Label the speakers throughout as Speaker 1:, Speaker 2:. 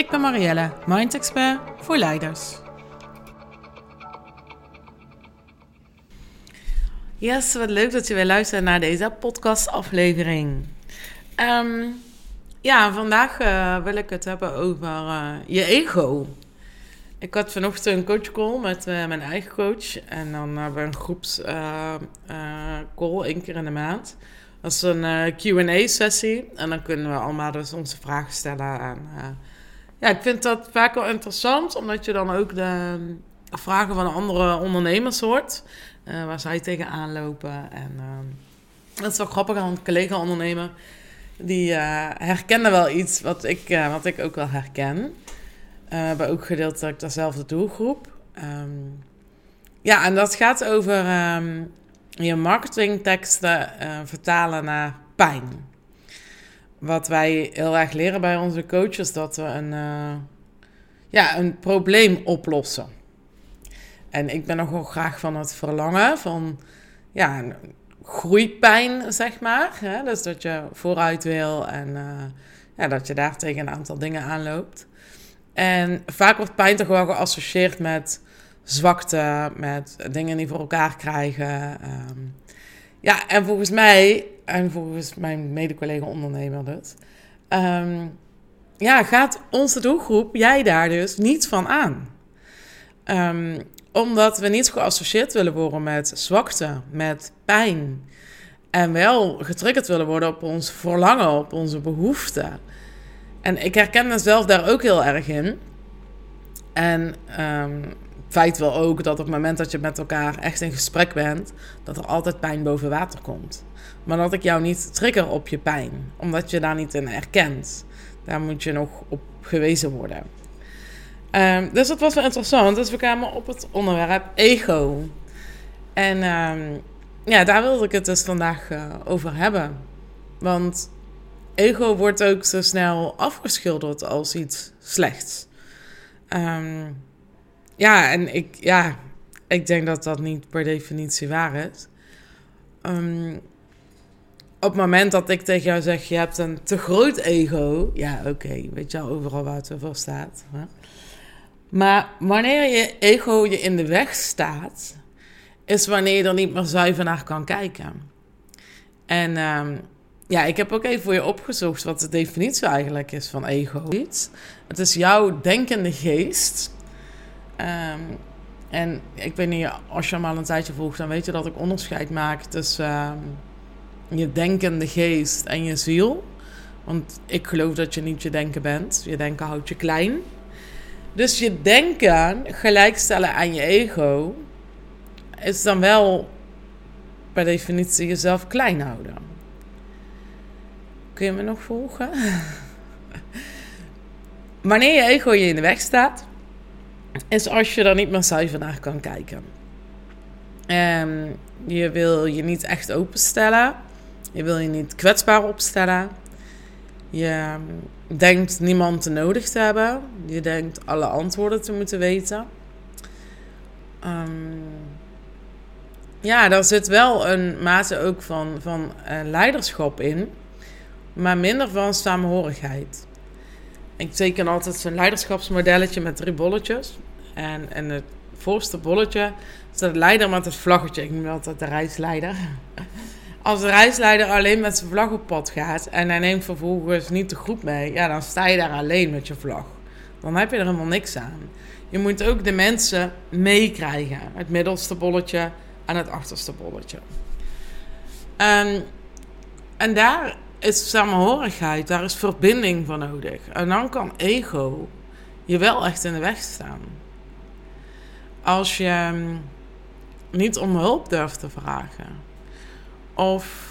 Speaker 1: Ik ben Marielle, Mind Expert voor leiders. Yes, wat leuk dat je weer luistert naar deze podcastaflevering. Um, ja, vandaag uh, wil ik het hebben over uh, je ego. Ik had vanochtend een coachcall met uh, mijn eigen coach. En dan hebben we een groepscall één keer in de maand. Dat is een Q&A-sessie. En dan kunnen we allemaal dus onze vragen stellen. En ja, ik vind dat vaak wel interessant, omdat je dan ook de vragen van andere ondernemers hoort. Uh, waar zij tegenaan lopen. En uh, dat is wel grappig aan een collega-ondernemer. Die uh, herkende wel iets wat ik, wat ik ook wel herken. bij ook gedeeltelijk dezelfde doelgroep. Um, ja, en dat gaat over um, je marketingteksten vertalen naar pijn wat wij heel erg leren bij onze coaches, dat we een, uh, ja, een probleem oplossen. En ik ben nogal graag van het verlangen van ja, groeipijn, zeg maar. Hè? Dus dat je vooruit wil en uh, ja, dat je daar tegen een aantal dingen aanloopt. En vaak wordt pijn toch wel geassocieerd met zwakte, met dingen die voor elkaar krijgen. Um, ja, en volgens mij, en volgens mijn mede-collega ondernemer dus, um, ja, gaat onze doelgroep, jij daar dus, niet van aan. Um, omdat we niet geassocieerd willen worden met zwakte, met pijn. En wel getriggerd willen worden op ons verlangen, op onze behoeften. En ik herken mezelf daar ook heel erg in. En um, feit wel ook dat op het moment dat je met elkaar echt in gesprek bent, dat er altijd pijn boven water komt. Maar dat ik jou niet trigger op je pijn, omdat je daar niet in herkent. Daar moet je nog op gewezen worden. Um, dus dat was wel interessant. Dus we kwamen op het onderwerp ego. En um, ja, daar wilde ik het dus vandaag uh, over hebben. Want ego wordt ook zo snel afgeschilderd als iets slechts. Um, ja, en ik, ja, ik denk dat dat niet per definitie waar is. Um, op het moment dat ik tegen jou zeg, je hebt een te groot ego. Ja, oké, weet je al overal waar het voor staat. Hè? Maar wanneer je ego je in de weg staat, is wanneer je er niet meer zuiver naar kan kijken. En um, ja, ik heb ook even voor je opgezocht wat de definitie eigenlijk is van ego. Het is jouw denkende geest Um, en ik weet niet, als je hem al een tijdje volgt, dan weet je dat ik onderscheid maak tussen um, je denkende geest en je ziel. Want ik geloof dat je niet je denken bent. Je denken houdt je klein. Dus je denken gelijkstellen aan je ego is dan wel per definitie jezelf klein houden. Kun je me nog volgen? Wanneer je ego je in de weg staat, is als je er niet meer zuiver naar kan kijken. Um, je wil je niet echt openstellen. Je wil je niet kwetsbaar opstellen. Je ehm, denkt niemand te nodig te hebben. Je denkt alle antwoorden te moeten weten. Um, ja, daar zit wel een mate ook van, van uh, leiderschap in. Maar minder van samenhorigheid. Ik teken altijd zo'n leiderschapsmodelletje met drie bolletjes. En, en het voorste bolletje staat de leider met het vlaggetje. Ik noem altijd de reisleider. Als de reisleider alleen met zijn vlag op pad gaat en hij neemt vervolgens niet de groep mee, ja, dan sta je daar alleen met je vlag. Dan heb je er helemaal niks aan. Je moet ook de mensen meekrijgen. Het middelste bolletje en het achterste bolletje. En, en daar is samenhorigheid, daar is verbinding voor nodig. En dan kan ego je wel echt in de weg staan. Als je mm, niet om hulp durft te vragen. Of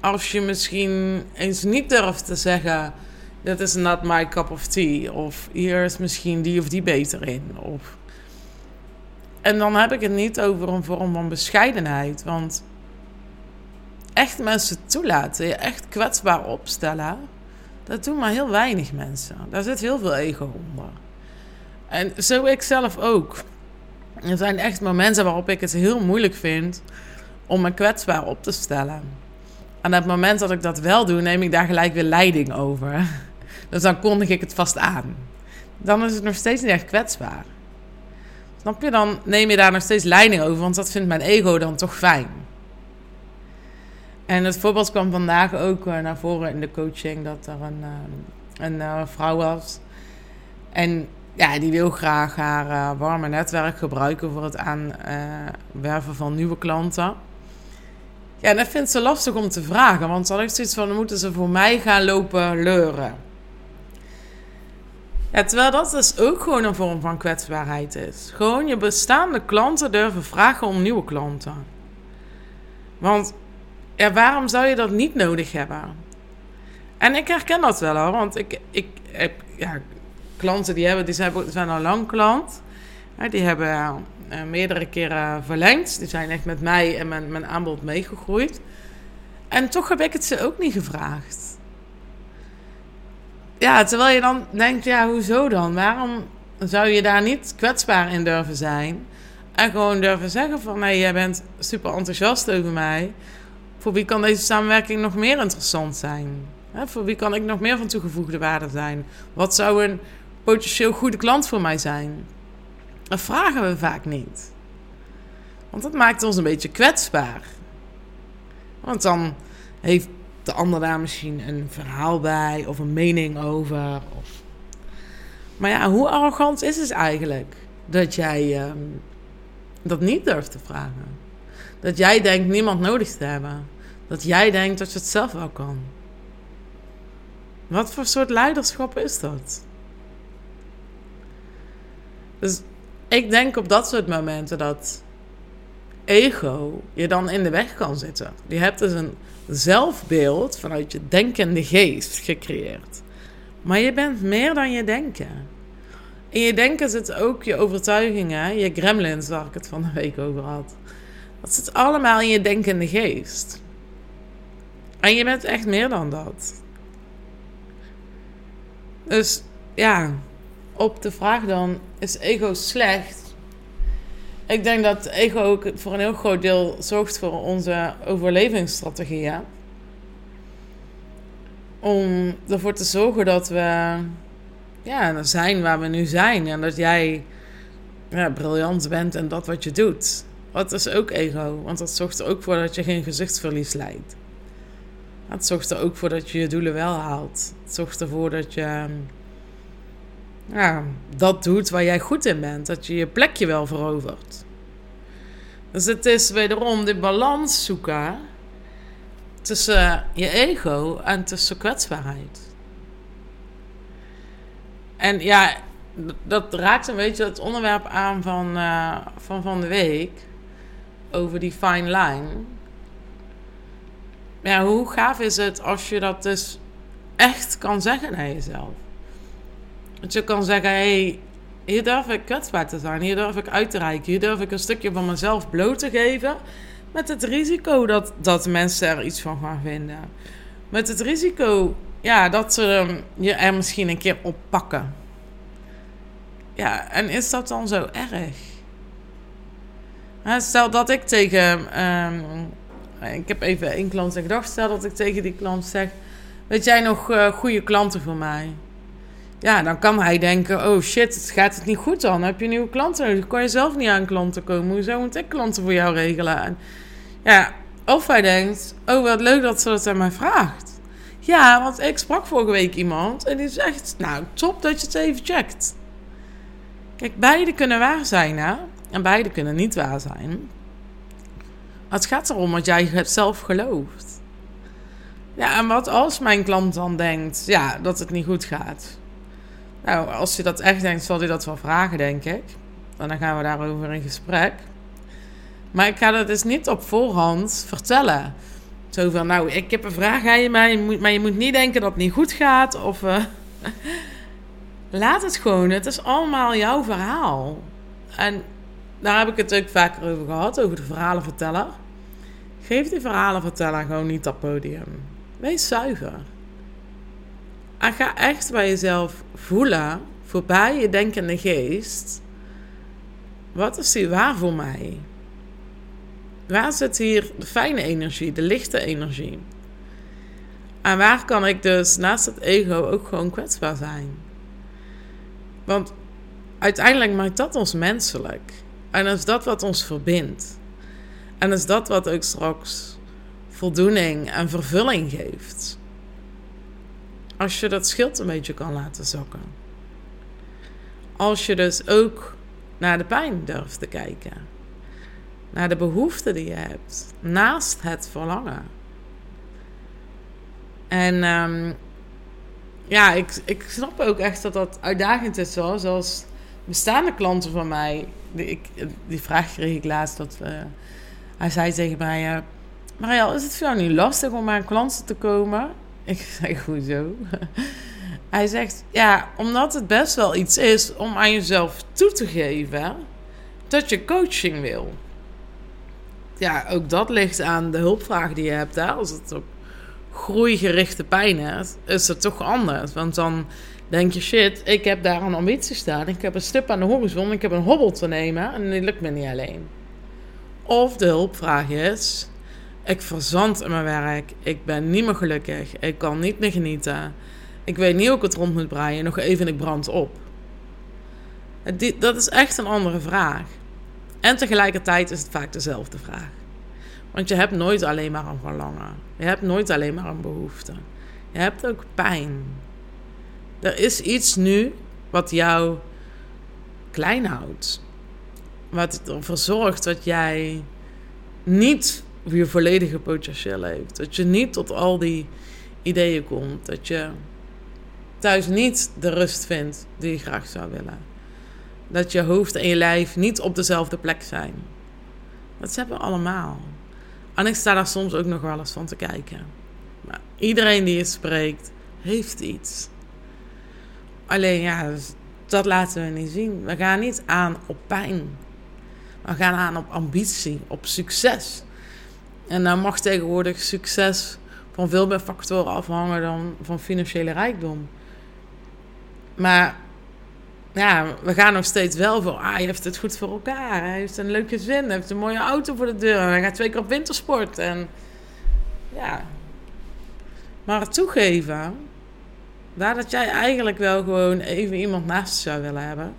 Speaker 1: als je misschien eens niet durft te zeggen: dit is not my cup of tea. Of hier is misschien die of die beter in. Of... En dan heb ik het niet over een vorm van bescheidenheid. Want echt mensen toelaten, je echt kwetsbaar opstellen, dat doen maar heel weinig mensen. Daar zit heel veel ego onder. En zo ik zelf ook. Er zijn echt momenten waarop ik het heel moeilijk vind om me kwetsbaar op te stellen. En het moment dat ik dat wel doe, neem ik daar gelijk weer leiding over. Dus dan kondig ik het vast aan. Dan is het nog steeds niet echt kwetsbaar. Snap je? Dan neem je daar nog steeds leiding over, want dat vindt mijn ego dan toch fijn. En het voorbeeld kwam vandaag ook eh, naar voren in de coaching dat er een, eh, een uh, vrouw was. En ja, die wil graag haar warme netwerk gebruiken voor het aanwerven van nieuwe klanten. Ja, en dat vindt ze lastig om te vragen, want had echt zoiets van: dan moeten ze voor mij gaan lopen leuren. Ja, terwijl dat dus ook gewoon een vorm van kwetsbaarheid is. Gewoon je bestaande klanten durven vragen om nieuwe klanten. Want ja, waarom zou je dat niet nodig hebben? En ik herken dat wel hoor, want ik, ik heb ja, klanten die, hebben, die zijn, zijn al lang klant. die hebben uh, meerdere keren verlengd. Die zijn echt met mij en mijn, mijn aanbod meegegroeid. En toch heb ik het ze ook niet gevraagd. Ja, terwijl je dan denkt, ja, hoezo dan? Waarom zou je daar niet kwetsbaar in durven zijn? En gewoon durven zeggen van, nee, jij bent super enthousiast over mij. Voor wie kan deze samenwerking nog meer interessant zijn? voor wie kan ik nog meer van toegevoegde waarde zijn? Wat zou een potentieel goede klant voor mij zijn? Dat vragen we vaak niet. Want dat maakt ons een beetje kwetsbaar. Want dan heeft de ander daar misschien een verhaal bij of een mening over. Of... Maar ja, hoe arrogant is het eigenlijk dat jij ehm, dat niet durft te vragen? Dat jij denkt niemand nodig te hebben. Dat jij denkt dat je het zelf wel kan. Wat voor soort leiderschap is dat? Dus ik denk op dat soort momenten dat ego je dan in de weg kan zitten. Je hebt dus een zelfbeeld vanuit je denkende geest gecreëerd. Maar je bent meer dan je denken. In je denken zitten ook je overtuigingen, je gremlins, waar ik het van de week over had. Dat zit allemaal in je denkende geest. En je bent echt meer dan dat. Dus ja, op de vraag dan, is ego slecht? Ik denk dat ego ook voor een heel groot deel zorgt voor onze overlevingsstrategieën. Om ervoor te zorgen dat we ja, zijn waar we nu zijn. En dat jij ja, briljant bent en dat wat je doet. Wat is ook ego, want dat zorgt er ook voor dat je geen gezichtsverlies leidt. Het zorgt er ook voor dat je je doelen wel haalt. Het zorgt ervoor dat je ja, dat doet waar jij goed in bent. Dat je je plekje wel verovert. Dus het is wederom de balans zoeken tussen je ego en tussen kwetsbaarheid. En ja, dat raakt een beetje het onderwerp aan van, uh, van van de week. Over die fine line ja, hoe gaaf is het als je dat dus echt kan zeggen naar jezelf? Dat je kan zeggen, hey, hier durf ik kwetsbaar te zijn. Hier durf ik uit te reiken. Hier durf ik een stukje van mezelf bloot te geven. Met het risico dat, dat mensen er iets van gaan vinden. Met het risico ja, dat ze je er misschien een keer op pakken. Ja, en is dat dan zo erg? Stel dat ik tegen ehm, ik heb even één klant in gedachten. Stel dat ik tegen die klant zeg: Weet jij nog uh, goede klanten voor mij? Ja, dan kan hij denken: Oh shit, gaat het niet goed dan? Heb je nieuwe klanten nodig? Kan je zelf niet aan klanten komen? Hoezo moet ik klanten voor jou regelen? En ja, of hij denkt: Oh, wat leuk dat ze dat aan mij vraagt. Ja, want ik sprak vorige week iemand en die zegt: Nou, top dat je het even checkt. Kijk, beide kunnen waar zijn, hè? En beide kunnen niet waar zijn. Het gaat erom wat jij zelf gelooft. Ja, en wat als mijn klant dan denkt ja, dat het niet goed gaat? Nou, als je dat echt denkt, zal hij dat wel vragen, denk ik. En dan gaan we daarover in gesprek. Maar ik ga dat dus niet op voorhand vertellen. Zo van, nou, ik heb een vraag aan je, maar je moet, maar je moet niet denken dat het niet goed gaat. Of uh, laat het gewoon. Het is allemaal jouw verhaal. En daar heb ik het ook vaker over gehad, over de verhalenverteller. Geef die verhalenverteller gewoon niet dat podium. Wees zuiver. En ga echt bij jezelf voelen, voorbij je denkende geest. Wat is die waar voor mij? Waar zit hier de fijne energie, de lichte energie? En waar kan ik dus naast het ego ook gewoon kwetsbaar zijn? Want uiteindelijk maakt dat ons menselijk. En is dat wat ons verbindt. En is dat wat ook straks voldoening en vervulling geeft. Als je dat schild een beetje kan laten zakken. Als je dus ook naar de pijn durft te kijken. Naar de behoeften die je hebt. Naast het verlangen. En um, ja, ik, ik snap ook echt dat dat uitdagend is. Zo. Zoals bestaande klanten van mij. Die, ik, die vraag kreeg ik laatst. Dat, hij zei tegen mij... Uh, Mariel, is het voor jou niet lastig om aan klanten te komen? Ik zeg, hoezo? Hij zegt, ja, omdat het best wel iets is om aan jezelf toe te geven dat je coaching wil. Ja, ook dat ligt aan de hulpvraag die je hebt. Hè? Als het op groeigerichte pijn is, is het toch anders. Want dan denk je, shit, ik heb daar een ambitie staan. Ik heb een stip aan de horizon, ik heb een hobbel te nemen en dat lukt me niet alleen. Of de hulpvraag is, ik verzand in mijn werk. Ik ben niet meer gelukkig. Ik kan niet meer genieten. Ik weet niet hoe ik het rond moet breien. Nog even en ik brand op. Dat is echt een andere vraag. En tegelijkertijd is het vaak dezelfde vraag. Want je hebt nooit alleen maar een verlangen. Je hebt nooit alleen maar een behoefte. Je hebt ook pijn. Er is iets nu wat jou klein houdt. Wat ervoor zorgt dat jij niet je volledige potentieel heeft. Dat je niet tot al die ideeën komt. Dat je thuis niet de rust vindt die je graag zou willen. Dat je hoofd en je lijf niet op dezelfde plek zijn. Dat hebben we allemaal. En ik sta daar soms ook nog wel eens van te kijken. Maar iedereen die je spreekt, heeft iets. Alleen ja, dus dat laten we niet zien. We gaan niet aan op pijn. We gaan aan op ambitie, op succes. En dan mag tegenwoordig succes van veel meer factoren afhangen dan van financiële rijkdom. Maar ja, we gaan nog steeds wel voor. Ah, hij heeft het goed voor elkaar. Hij heeft een leuke zin. Hij heeft een mooie auto voor de deur. Hij gaat twee keer op wintersport. En ja. Maar toegeven. Daar dat jij eigenlijk wel gewoon even iemand naast zou willen hebben.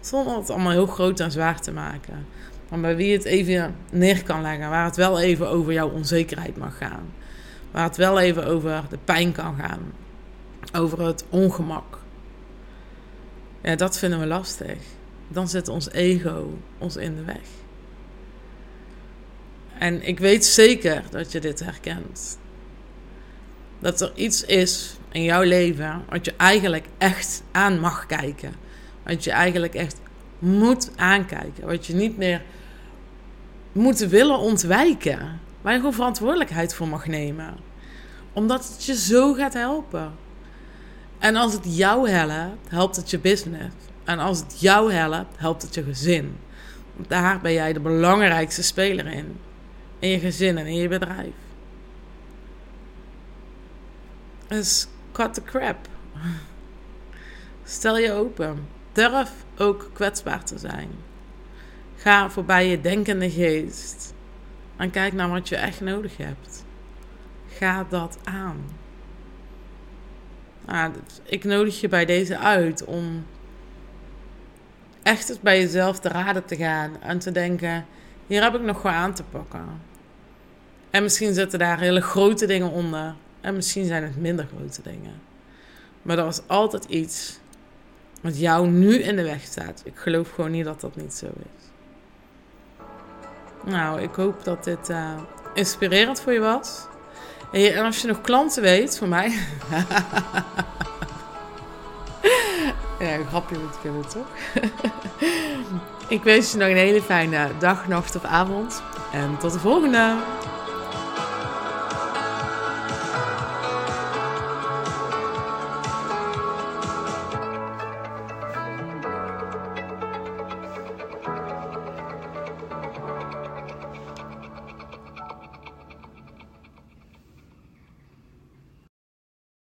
Speaker 1: Zonder het allemaal heel groot en zwaar te maken. Maar bij wie het even neer kan leggen. Waar het wel even over jouw onzekerheid mag gaan. Waar het wel even over de pijn kan gaan. Over het ongemak. Ja, dat vinden we lastig. Dan zit ons ego ons in de weg. En ik weet zeker dat je dit herkent. Dat er iets is in jouw leven wat je eigenlijk echt aan mag kijken. Wat je eigenlijk echt moet aankijken. Wat je niet meer moet willen ontwijken. Waar je gewoon verantwoordelijkheid voor mag nemen. Omdat het je zo gaat helpen. En als het jou helpt, helpt het je business. En als het jou helpt, helpt het je gezin. Want daar ben jij de belangrijkste speler in. In je gezin en in je bedrijf. Dus cut the crap. Stel je open. Durf ook kwetsbaar te zijn. Ga voorbij je denkende geest. En kijk naar wat je echt nodig hebt. Ga dat aan. Nou, ik nodig je bij deze uit om echt eens bij jezelf te raden te gaan en te denken: hier heb ik nog wat aan te pakken. En misschien zitten daar hele grote dingen onder, en misschien zijn het minder grote dingen. Maar er is altijd iets wat jou nu in de weg staat. Ik geloof gewoon niet dat dat niet zo is. Nou, ik hoop dat dit uh, inspirerend voor je was. En als je nog klanten weet voor mij. ja, een grapje moet kunnen, toch? ik wens je nog een hele fijne dag, nacht of avond. En tot de volgende!